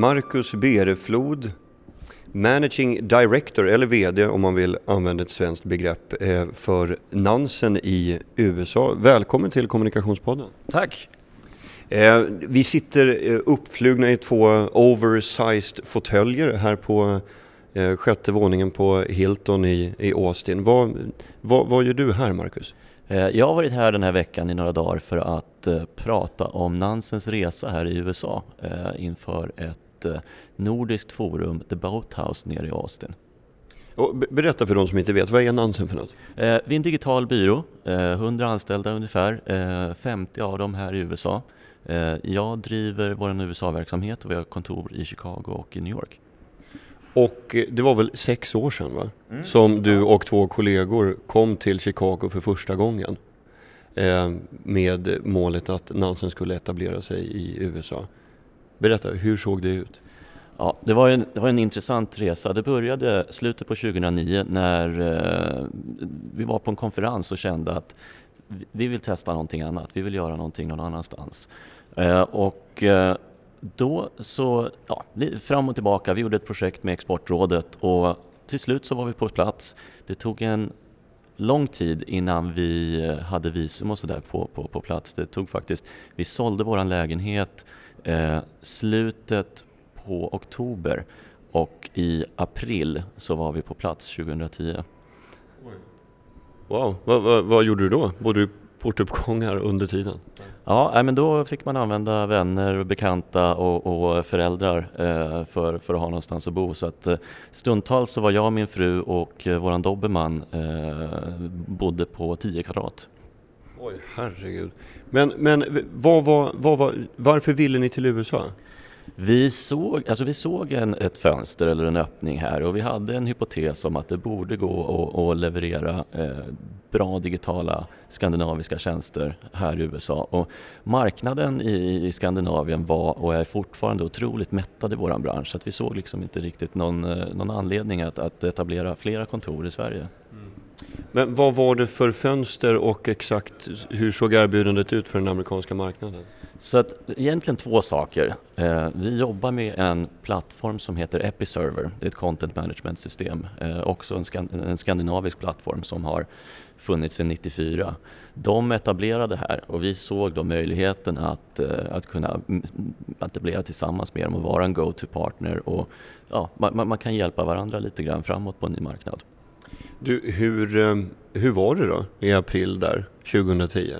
Marcus Bereflod, Managing Director, eller VD om man vill använda ett svenskt begrepp, eh, för Nansen i USA. Välkommen till Kommunikationspodden. Tack! Eh, vi sitter eh, uppflugna i två oversized fåtöljer här på sjätte våningen på Hilton i, i Austin. Vad, vad, vad gör du här Marcus? Jag har varit här den här veckan i några dagar för att prata om Nansens resa här i USA inför ett nordiskt forum, The Boathouse nere i Austin. Och berätta för de som inte vet, vad är Nansen för något? vi är en digital byrå, 100 anställda ungefär, 50 av dem här i USA. Eh, jag driver vår USA-verksamhet och vi har kontor i Chicago och i New York. Och eh, det var väl sex år sedan va? Mm. Som du och två kollegor kom till Chicago för första gången. Eh, med målet att Nansen skulle etablera sig i USA. Berätta, hur såg det ut? Ja, det var, en, det var en intressant resa. Det började slutet på 2009 när eh, vi var på en konferens och kände att vi vill testa någonting annat, vi vill göra någonting någon annanstans. Eh, och eh, då så, ja, fram och tillbaka, vi gjorde ett projekt med Exportrådet och till slut så var vi på plats. Det tog en lång tid innan vi eh, hade visum och sådär på, på, på plats. Det tog faktiskt, vi sålde våran lägenhet eh, slutet på oktober och i april så var vi på plats 2010. Wow, vad, vad, vad gjorde du då? Bodde du portuppgångar under tiden? Ja, men då fick man använda vänner, bekanta och, och föräldrar eh, för, för att ha någonstans att bo. Så att eh, stundtals så var jag, min fru och eh, våran dobermann bodde på 10 kvadrat. Oj, herregud. Men, men vad var, vad var, varför ville ni till USA? Vi såg, alltså vi såg en, ett fönster eller en öppning här och vi hade en hypotes om att det borde gå att leverera eh, bra digitala skandinaviska tjänster här i USA. Och marknaden i, i Skandinavien var och är fortfarande otroligt mättad i vår bransch så att vi såg liksom inte riktigt någon, eh, någon anledning att, att etablera flera kontor i Sverige. Mm. Men vad var det för fönster och exakt hur såg erbjudandet ut för den amerikanska marknaden? Så att egentligen två saker. Eh, vi jobbar med en plattform som heter Episerver. Det är ett content management system. Eh, också en, skan en skandinavisk plattform som har funnits sedan 94. De etablerade här och vi såg då möjligheten att, eh, att kunna etablera tillsammans med dem och vara en go-to-partner och ja, man, man kan hjälpa varandra lite grann framåt på en ny marknad. Du, hur, eh, hur var det då i april där 2010?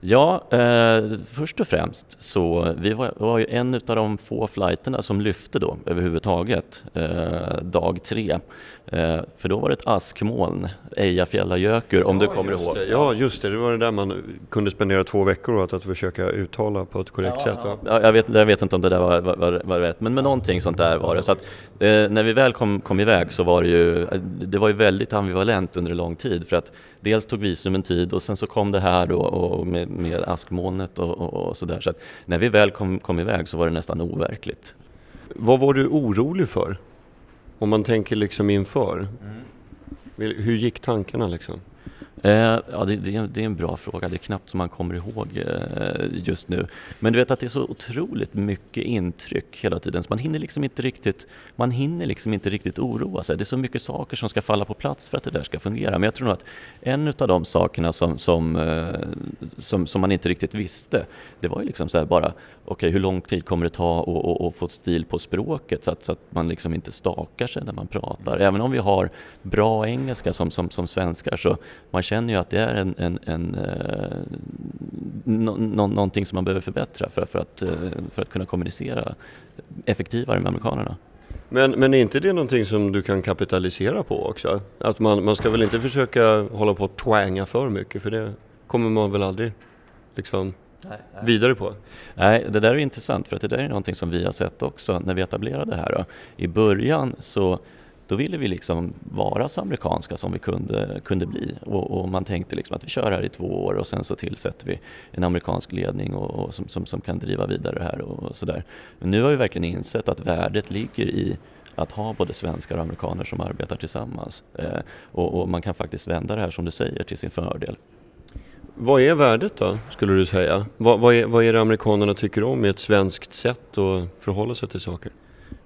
Ja, eh, först och främst så vi var, var ju en av de få flighterna som lyfte då överhuvudtaget eh, dag tre. Eh, för då var det ett askmoln, Eyjafjallajökull om ja, du kommer ihåg. Det. Ja just det, det var det där man kunde spendera två veckor åt att försöka uttala på ett korrekt ja, sätt. Ja. ja. jag, vet, jag vet inte om det där var, var, var, rätt, men, men någonting sånt där var det. Så att, eh, när vi väl kom, kom iväg så var det ju, det var ju väldigt ambivalent under lång tid för att dels tog visum en tid och sen så kom det här då och med, med askmolnet och, och, och sådär. Så att när vi väl kom, kom iväg så var det nästan overkligt. Vad var du orolig för? Om man tänker liksom inför. Mm. Hur gick tankarna liksom? Eh, ja, det, det, är en bra fråga. Det är knappt som man kommer ihåg eh, just nu. Men du vet att det är så otroligt mycket intryck hela tiden så man hinner liksom inte riktigt, man hinner liksom inte riktigt oroa sig. Det är så mycket saker som ska falla på plats för att det där ska fungera. Men jag tror nog att en av de sakerna som, som, eh, som, som, man inte riktigt visste, det var ju liksom så här bara, okej okay, hur lång tid kommer det ta att få stil på språket så att, så att man liksom inte stakar sig när man pratar. Även om vi har bra engelska som, som, som svenskar så man känner ju att det är en, en, en eh, no, no, någonting som man behöver förbättra för, för, att, eh, för att kunna kommunicera effektivare med amerikanerna. Men, men är inte det någonting som du kan kapitalisera på också? Att man, man ska väl inte försöka hålla på att twanga för mycket för det kommer man väl aldrig liksom nej, nej. vidare på? Nej, det där är intressant för att det där är någonting som vi har sett också när vi etablerade det här. Då. I början så då ville vi liksom vara så amerikanska som vi kunde, kunde bli och, och, man tänkte liksom att vi kör här i två år och sen så tillsätter vi en amerikansk ledning och, och som, som, som, kan driva vidare det här och, sådär. Men nu har vi verkligen insett att värdet ligger i att ha både svenskar och amerikaner som arbetar tillsammans eh, och, och man kan faktiskt vända det här som du säger till sin fördel. Vad är värdet då, skulle du säga? Vad, vad, är, vad är det amerikanerna tycker om i ett svenskt sätt att förhålla sig till saker?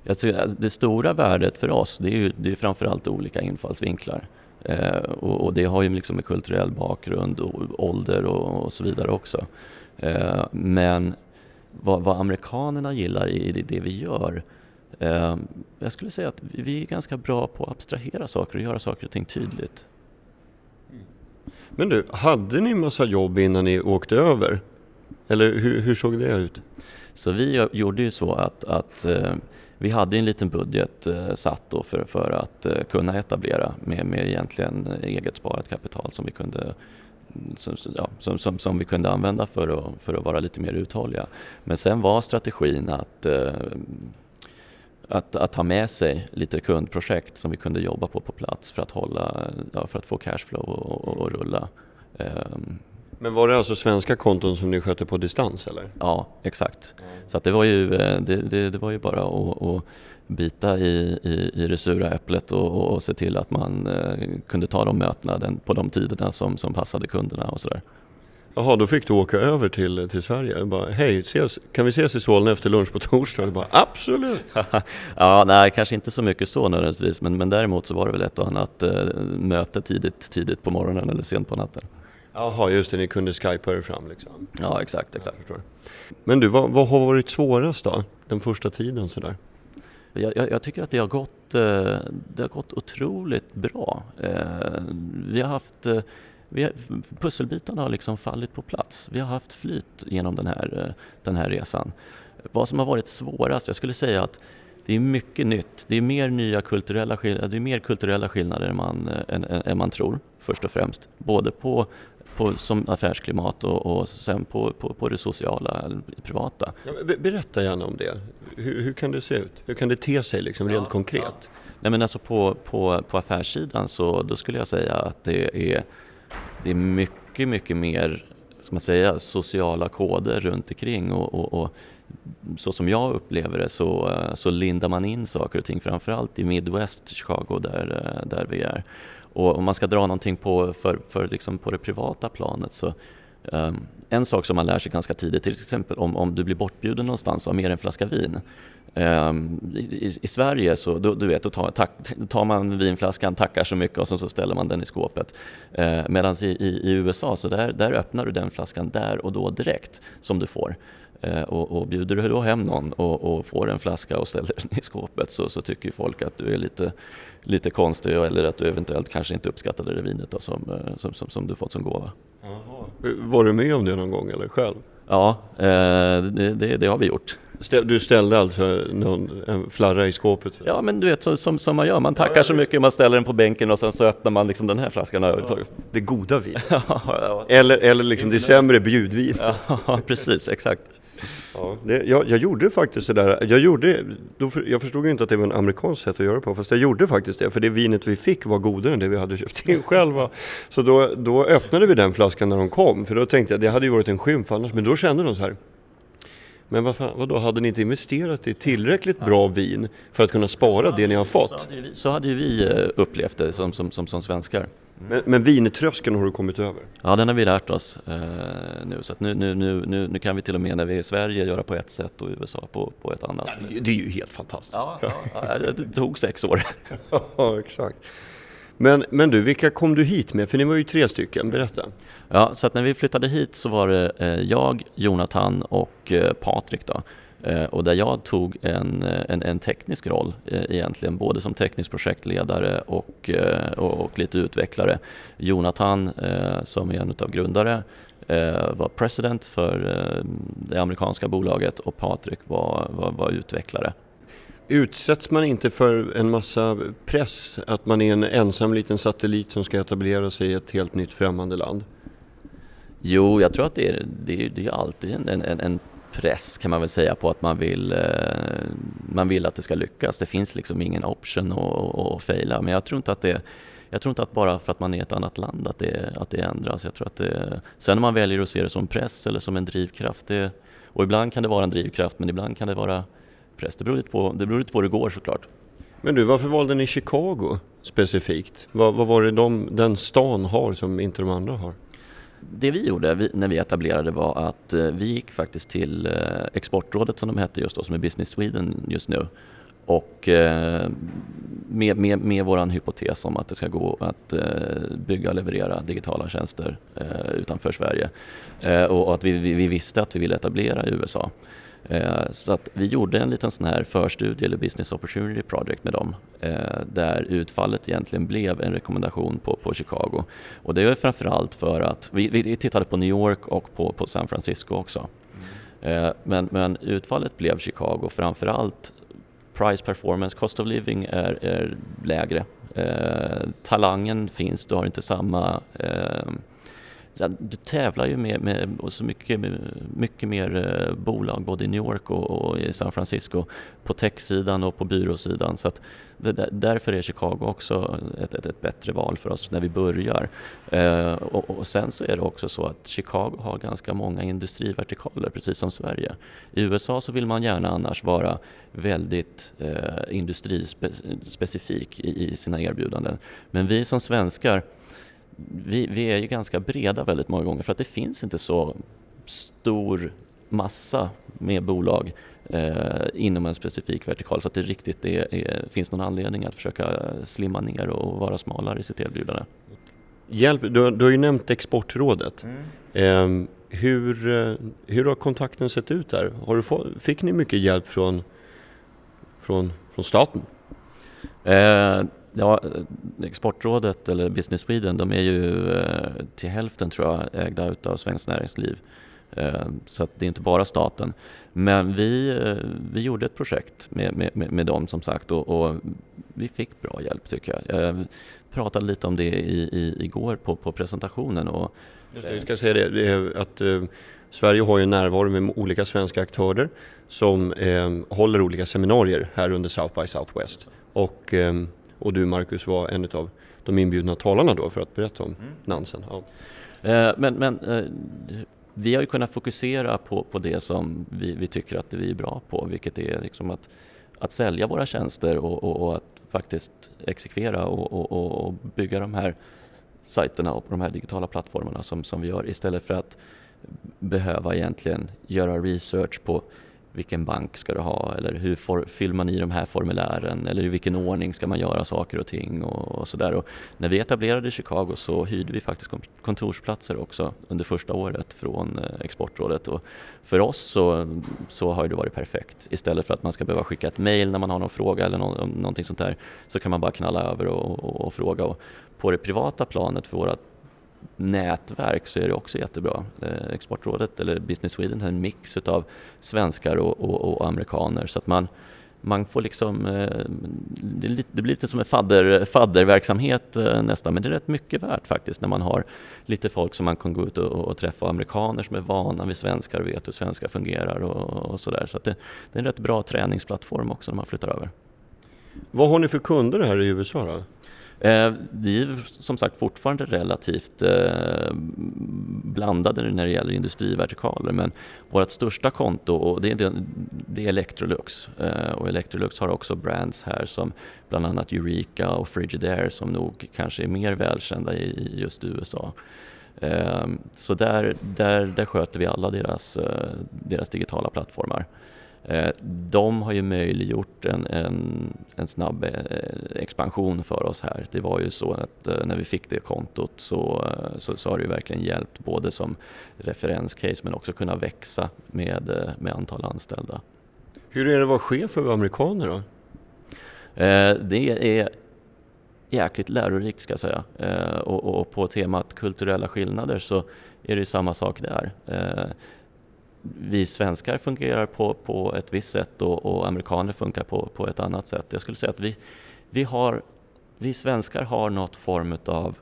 Jag tror, det stora värdet för oss det är ju det är framförallt olika infallsvinklar. Eh, och, och, det har ju liksom med kulturell bakgrund och ålder och, och så vidare också. Eh, men vad, vad, amerikanerna gillar i det, det vi gör eh, jag skulle säga att vi är ganska bra på att abstrahera saker och göra saker och ting tydligt. Men du, hade ni massa jobb innan ni åkte över? Eller hur, hur såg det ut? Så vi gjorde ju så att, att eh, vi hade en liten budget eh, satt då för, för att eh, kunna etablera med, med egentligen eget sparat kapital som vi kunde som, ja, som, som, som, vi kunde använda för att, för att vara lite mer uthålliga. Men sen var strategin att, eh, att, att ha med sig lite kundprojekt som vi kunde jobba på på plats för att, hålla, ja, för att få cashflow och, och, och rulla. Um, men var det alltså svenska konton som ni skötte på distans eller? Ja, exakt. Så att det, var ju, eh, det, det, det var ju bara att, att bita i, i, i det sura äpplet och, och se till att man eh, kunde ta de mötena på de tiderna som, som passade kunderna och sådär. Jaha, då fick du åka över till, till Sverige. Bara, Hej, ses, kan vi ses i Solna efter lunch på torsdag? Du bara, absolut! ja, nej, kanske inte så mycket så nödvändigtvis, men, men däremot så var det väl ett och annat eh, möte tidigt, tidigt på morgonen eller sent på natten. Jaha, just det, ni kunde skypa er fram liksom. Ja, exakt, exakt. Men du, vad, vad, har varit svårast då, den första tiden sådär? Jag, jag, jag tycker att det har gått, eh, det har gått otroligt bra. Eh, vi har haft eh, vi har, pusselbitarna har liksom fallit på plats. Vi har haft flyt genom den här, den här resan. Vad som har varit svårast, jag skulle säga att det är mycket nytt. Det är mer nya kulturella skillnader, det är mer kulturella skillnader än man, än, än man tror först och främst. Både på på, som affärsklimat och, och sen på, på, på det sociala, privata. Ja, berätta gärna om det. Hur, hur, kan det se ut? Hur kan det te sig liksom, rent ja, konkret? Ja. Nej, men alltså på, på, på affärssidan så då skulle jag säga att det är, det är mycket, mycket mer ska man säga, sociala koder runt omkring och, och, och så som jag upplever det så, så lindar man in saker och ting framförallt i Midwest, Chicago där, där vi är. Och om man ska dra någonting på, för, för liksom på det privata planet så um, en sak som man lär sig ganska tidigt, till exempel om, om du blir bortbjuden någonstans och har med dig en flaska vin. Um, i, i, Sverige så, du, du vet, då tar, tack, tar, man vinflaskan, tackar så mycket och sen så ställer man den i skåpet. Eh, uh, Medan i, i, i, USA så där, där öppnar du den flaskan där och då direkt som du får. Eh, och, och bjuder du då hem någon och, och, får en flaska och ställer den i skåpet så, så tycker folk att du är lite, lite konstig eller att du eventuellt kanske inte uppskattade det vinet då som, eh, som, som, som, du fått som gåva. Jaha. Var du med om det någon gång eller själv? Ja, eh, det, det, det, har vi gjort. Du ställde alltså någon, en flarra i skåpet? Ja, men du vet som, som man gör. Man tackar ja, så mycket, man ställer den på bänken och sen så öppnar man liksom den här flaskan. Ja, det goda vin. ja, eller, eller liksom det sämre bjudvin. ja, precis, exakt. Ja, det, jag, jag gjorde faktiskt det där. Jag, gjorde, då, jag förstod inte att det var en amerikansk sätt att göra på, fast jag gjorde faktiskt det. För det vinet vi fick var godare än det vi hade köpt in själva. Så då, då öppnade vi den flaskan när de kom, för då tänkte jag det hade ju varit en skymf annars. Men då kände de så här, men vad fan, vadå, hade ni inte investerat i tillräckligt bra vin för att kunna spara det ni har fått? Så hade, vi, så hade vi eh, upplevt det som, som, som, som svenskar. Men, men vintröskeln har du kommit över? Ja, den har vi lärt oss eh, nu. Så nu, nu, nu, nu, nu kan vi till och med när vi är i Sverige göra på ett sätt och i USA på, på ett annat. Ja, det är ju helt fantastiskt. Ja, ja, det tog sex år. ja, exakt. Men, men du, vilka kom du hit med? För ni var ju tre stycken, berätta. Ja, så att när vi flyttade hit så var det eh, jag, Jonathan och eh, Patrik då. Eh, och där jag tog en, en, en teknisk roll egentligen, både som teknisk projektledare och, och, och lite utvecklare. Jonathan, som är en av grundare, var president för det amerikanska bolaget och Patrik var, var, var utvecklare. Utsätts man inte för en massa press att man är en ensam liten satellit som ska etablera sig i ett helt nytt främmande land? Jo, jag tror att det är, det är, det är alltid en, en, en, press kan man väl säga på att man vill, eh, man vill att det ska lyckas. Det finns liksom ingen option att fejla. Men jag tror inte att det jag tror inte att bara för att man är i ett annat land att det, att det ändras. Jag tror att det, sen om man väljer att se det som press eller som en drivkraft, det, och ibland kan det vara en drivkraft men ibland kan det vara press. Det beror lite på, det beror lite på hur det går såklart. Men du, varför valde ni Chicago specifikt? Vad, vad var det de, den stan har som inte de andra har? Det vi gjorde när vi etablerade var att eh, vi gick faktiskt till eh, Exportrådet som de hette just då, som är Business Sweden just nu och med, med, med vår hypotes om att det ska gå att bygga och leverera digitala tjänster utanför Sverige och att vi, vi visste att vi ville etablera i USA. Eh, så att vi gjorde en liten sån här förstudie eller Business Opportunity Project med dem eh, där utfallet egentligen blev en rekommendation på, på Chicago. Och det är framförallt för att vi, vi tittade på New York och på, på San Francisco också. Mm. Men, men utfallet blev Chicago framförallt price performance, cost of living är, är lägre. Talangen finns, du har inte samma eh, du tävlar ju med, med så mycket, mycket mer eh, bolag både i New York och, och i San Francisco på techsidan och på byråsidan. Så att det, därför är Chicago också ett, ett, ett, bättre val för oss när vi börjar. Eh, och, och, sen så är det också så att Chicago har ganska många industrivertikaler precis som Sverige. I USA så vill man gärna annars vara väldigt eh, industrispecifik i, i sina erbjudanden. Men vi som svenskar vi, vi är ju ganska breda väldigt många gånger för att det finns inte så stor massa med bolag eh, inom en specifik vertikal så att det riktigt är, är, finns någon anledning att försöka slimma ner och vara smalare i sitt erbjudande. Hjälp, du, du har ju nämnt Exportrådet. Mm. Eh, hur, hur har kontakten sett ut där? Har du få, fick ni mycket hjälp från, från, från staten? Eh, Ja, eh, Exportrådet eller Business Sweden de är ju eh, till hälften tror jag ägda utav Svenskt Näringsliv. Eh, så att det är inte bara staten. Men vi, vi gjorde ett projekt med, med, med dem som sagt och, och vi fick bra hjälp tycker jag. Jag pratade lite om det i, i, igår på, på presentationen. Och, Just det, jag ska säga det, att eh, Sverige har ju närvaro med olika svenska aktörer som eh, håller olika seminarier här under South by Southwest. Och eh, och du Marcus var en av de inbjudna talarna då för att berätta om mm. Nansen. Ja. Eh, men, men eh, vi har ju kunnat fokusera på, på det som vi, vi tycker att vi är bra på, vilket är liksom att, att sälja våra tjänster och, och, och att faktiskt exekvera och, och, bygga de här sajterna och de här digitala plattformarna som, som vi gör istället för att behöva egentligen göra research på vilken bank ska du ha eller hur for, fyller man i de här formulären eller i vilken ordning ska man göra saker och ting och, och sådär. När vi etablerade i Chicago så hyrde vi faktiskt kontorsplatser också under första året från eh, Exportrådet och för oss så, så har det varit perfekt. Istället för att man ska behöva skicka ett mail när man har någon fråga eller någonting sånt där så kan man bara knalla över och, och, och fråga. Och på det privata planet för vårt nätverk så är det också jättebra. Eh, Exportrådet eller Business Sweden har en mix av svenskar och, och, och, amerikaner så att man, man får liksom, eh, det, lite, det, blir lite som en fadder, fadderverksamhet eh, nästan men det är rätt mycket värt faktiskt när man har lite folk som man kan gå ut och, och träffa, amerikaner som är vana vid svenskar och vet hur svenskar fungerar och, och sådär. Så, så det, det, är en rätt bra träningsplattform också när man flyttar över. Vad har ni för kunder här i USA då? Eh, vi är som sagt fortfarande relativt eh, blandade när det gäller industrivertikaler men vårt största konto och det är, det är Electrolux eh, och Electrolux har också brands här som bland annat Eureka och Frigidaire som nog kanske är mer välkända i just USA. Eh, så där, där, där sköter vi alla deras, eh, deras digitala plattformar. Eh, de har ju möjliggjort en, en, en, snabb eh, expansion för oss här. Det var ju så att eh, när vi fick det kontot så, så, så har det ju verkligen hjälpt både som referenscase men också kunna växa med, med antal anställda. Hur är det att vara chef över amerikaner då? Det är jäkligt lärorikt ska jag säga. Och, och på temat kulturella skillnader så är det samma sak där vi svenskar fungerar på, på ett visst sätt och, och, amerikaner funkar på, på ett annat sätt. Jag skulle säga att vi, vi, har, vi svenskar har något form av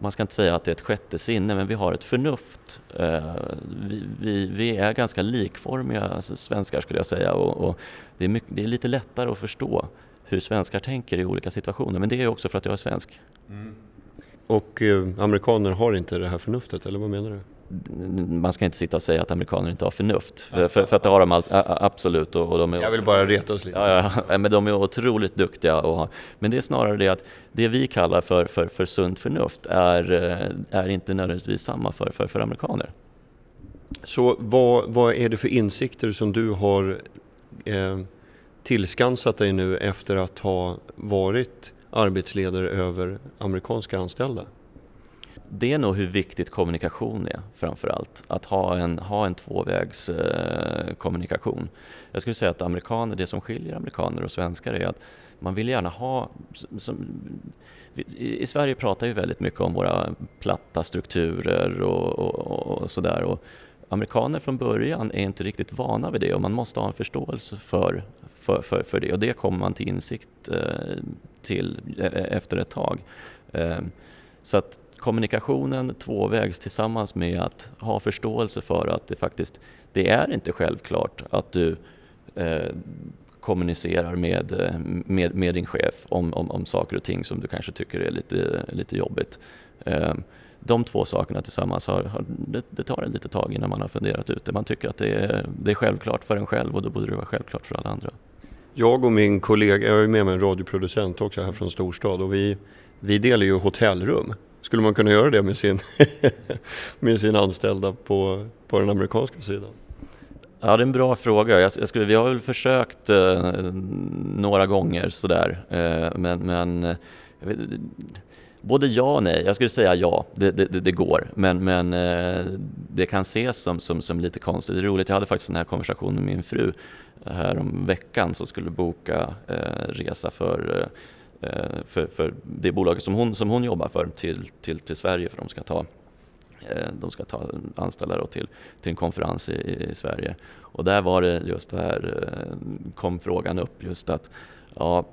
man ska inte säga att det är ett sjätte sinne, men vi har ett förnuft. Eh, vi, vi, vi är ganska likformiga svenskar skulle jag säga och, och det, är mycket, det, är lite lättare att förstå hur svenskar tänker i olika situationer, men det är också för att jag är svensk. Mm. Och eh, amerikaner har inte det här förnuftet, eller vad menar du? Man ska inte sitta och säga att amerikaner inte har förnuft, för, för, för att det har de all, absolut. Och, och de är, Jag vill bara reta oss lite. Ja, ja, men de är otroligt duktiga. Och, men det är snarare det att det vi kallar för, för, för sunt förnuft är, eh, är inte nödvändigtvis samma för, för, för amerikaner. Så vad, vad är det för insikter som du har eh, tillskansat dig nu efter att ha varit arbetsledare över amerikanska anställda? Det är nog hur viktigt kommunikation är framför allt. Att ha en, ha en tvåvägs eh, kommunikation. Jag skulle säga att amerikaner, det som skiljer amerikaner och svenskar är att man vill gärna ha... Som, i, I Sverige pratar vi väldigt mycket om våra platta strukturer och, och, och sådär. Amerikaner från början är inte riktigt vana vid det och man måste ha en förståelse för, för, för, för det och det kommer man till insikt eh, till eh, efter ett tag. Eh, så att kommunikationen tvåvägs tillsammans med att ha förståelse för att det faktiskt, det är inte självklart att du eh, kommunicerar med, eh, med, med, din chef om, om, om saker och ting som du kanske tycker är lite, lite jobbigt. Eh, de två sakerna tillsammans, har, har det, det, tar en lite tag innan man har funderat ut det. Man tycker att det är, det är självklart för en själv och då borde det vara självklart för alla andra. Jag och min kollega, jag är med mig en radioproducent också här från storstad och vi, vi delar ju hotellrum. Skulle man kunna göra det med sin, med sin anställda på, på den amerikanska sidan? Ja, det är en bra fråga. Jag, jag skulle, vi har väl försökt eh, några gånger sådär, eh, men, men eh, vet, både ja och nej. Jag skulle säga ja, det, det, det går, men, men eh, det kan ses som, som, som, lite konstigt. Det är roligt, jag hade faktiskt den här konversationen med min fru eh, här om veckan som skulle boka eh, resa för Eh, för, för det bolaget som hon, som hon jobbar för till, till, till Sverige för de ska ta eh, de ska ta anställare till, till en konferens i, i, Sverige. Och där var det just det här, eh, kom frågan upp just att ja,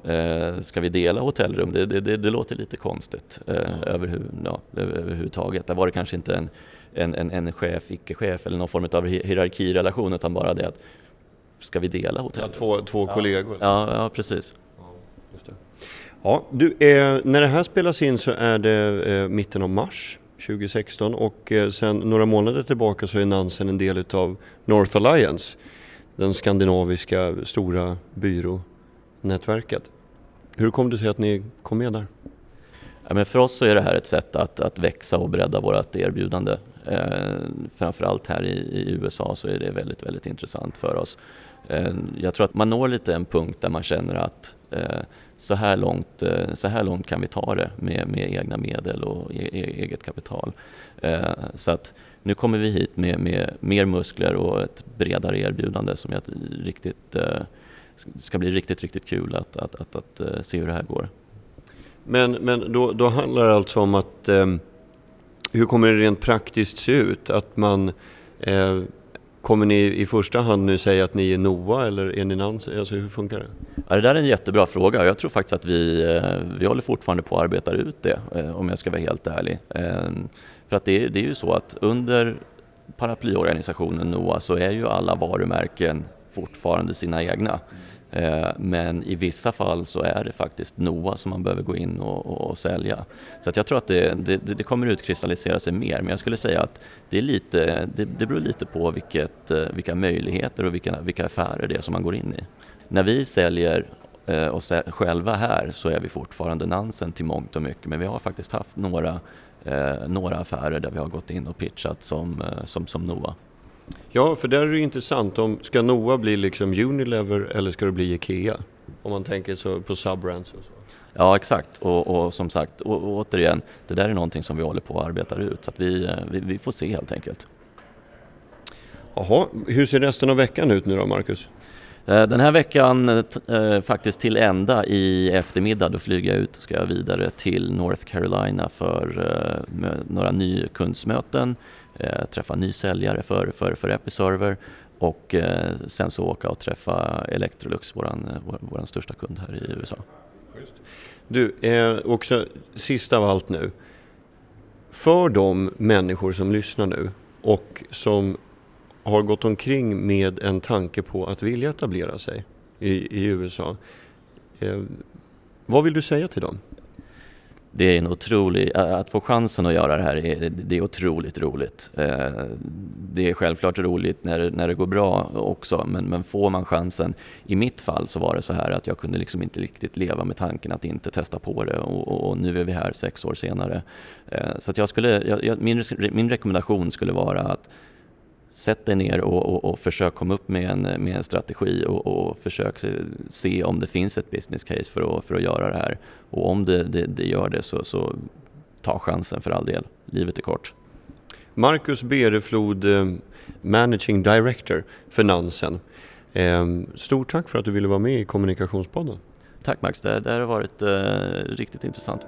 ska vi dela hotellrum? Det, det, det, det låter lite konstigt eh, överhu, ja, överhuvudtaget. Där var det kanske inte en, en, en, en chef, icke-chef eller någon form av hierarkirelation utan bara det att ska vi dela hotellrum? Ja, två, två kollegor. Ja, ja precis. Ja, du, eh, när det här spelas in så är det eh, mitten av mars 2016 och eh, sen några månader tillbaka så är Nansen en del utav North Alliance, den skandinaviska stora byrånätverket. Hur kom det sig att ni kom med där? Ja, men för oss så är det här ett sätt att, att växa och bredda vårt erbjudande. Eh, framförallt här i, i, USA så är det väldigt, väldigt intressant för oss. Eh, jag tror att man når lite en punkt där man känner att Eh, så här långt, eh, så här långt kan vi ta det med, med egna medel och e, e eget kapital. Eh, så att nu kommer vi hit med, med mer muskler och ett bredare erbjudande som jag riktigt, ska bli riktigt, riktigt kul att, att, att, att se hur det här går. Men, men då, då handlar det alltså om att hur kommer det rent praktiskt se ut? Att man eh, Kommer ni i första hand nu säga att ni är NOA eller är ni Nancy? Alltså hur funkar det? Ja, det där är en jättebra fråga. Jag tror faktiskt att vi, eh, vi håller fortfarande på att arbeta ut det, eh, om jag ska vara helt ärlig. Eh, för att det, det är ju så att under paraplyorganisationen NOA så är ju alla varumärken fortfarande sina egna. Eh, men i vissa fall så är det faktiskt NOA som man behöver gå in och, och, och sälja. Så att jag tror att det, det, det, kommer utkristallisera sig mer, men jag skulle säga att det, är lite, det, det beror lite på vilket, eh, vilka möjligheter och vilka, vilka affärer det är som man går in i. När vi säljer eh, oss själva här så är vi fortfarande Nansen till mångt och mycket, men vi har faktiskt haft några, eh, några affärer där vi har gått in och pitchat som, som, som NOA. Ja, för där är det intressant. Om, ska Noah bli liksom Unilever eller ska det bli Ikea? Om man tänker så på subbrands och så. Ja, exakt. Och, och som sagt, och, återigen, det där är någonting som vi håller på att arbeta ut. Så att vi, vi, vi får se helt enkelt. Jaha, hur ser resten av veckan ut nu då, Marcus? Eh, den här veckan eh, faktiskt till ända i eftermiddag, då flyger jag ut och ska vidare till North Carolina för eh, några nykundsmöten eh, träffa ny säljare för, för, för Episerver och eh, sen så åka och träffa Electrolux, vår eh, vår, våran största kund här i USA. Du, eh, också sist av allt nu. För de människor som lyssnar nu och som har gått omkring med en tanke på att vilja etablera sig i, i USA. Eh, vad vill du säga till dem? Det är en otrolig, att få chansen att göra det här, är, det är otroligt roligt. Eh, det är självklart roligt när, när det går bra också, men, men får man chansen, i mitt fall så var det så här att jag kunde liksom inte riktigt leva med tanken att inte testa på det och, och nu är vi här sex år senare. Eh, så att jag skulle, jag, min, min rekommendation skulle vara att sätt dig ner och, och, och försök komma upp med en, med en strategi och, och försök se, se, om det finns ett business case för att, för att göra det här. Och om det, det, det gör det så, så ta chansen för all del. Livet är kort. Marcus Bereflod, eh, Managing Director för Nansen. Eh, stort tack för att du ville vara med i Kommunikationspodden. Tack Max, det, det har varit eh, riktigt intressant.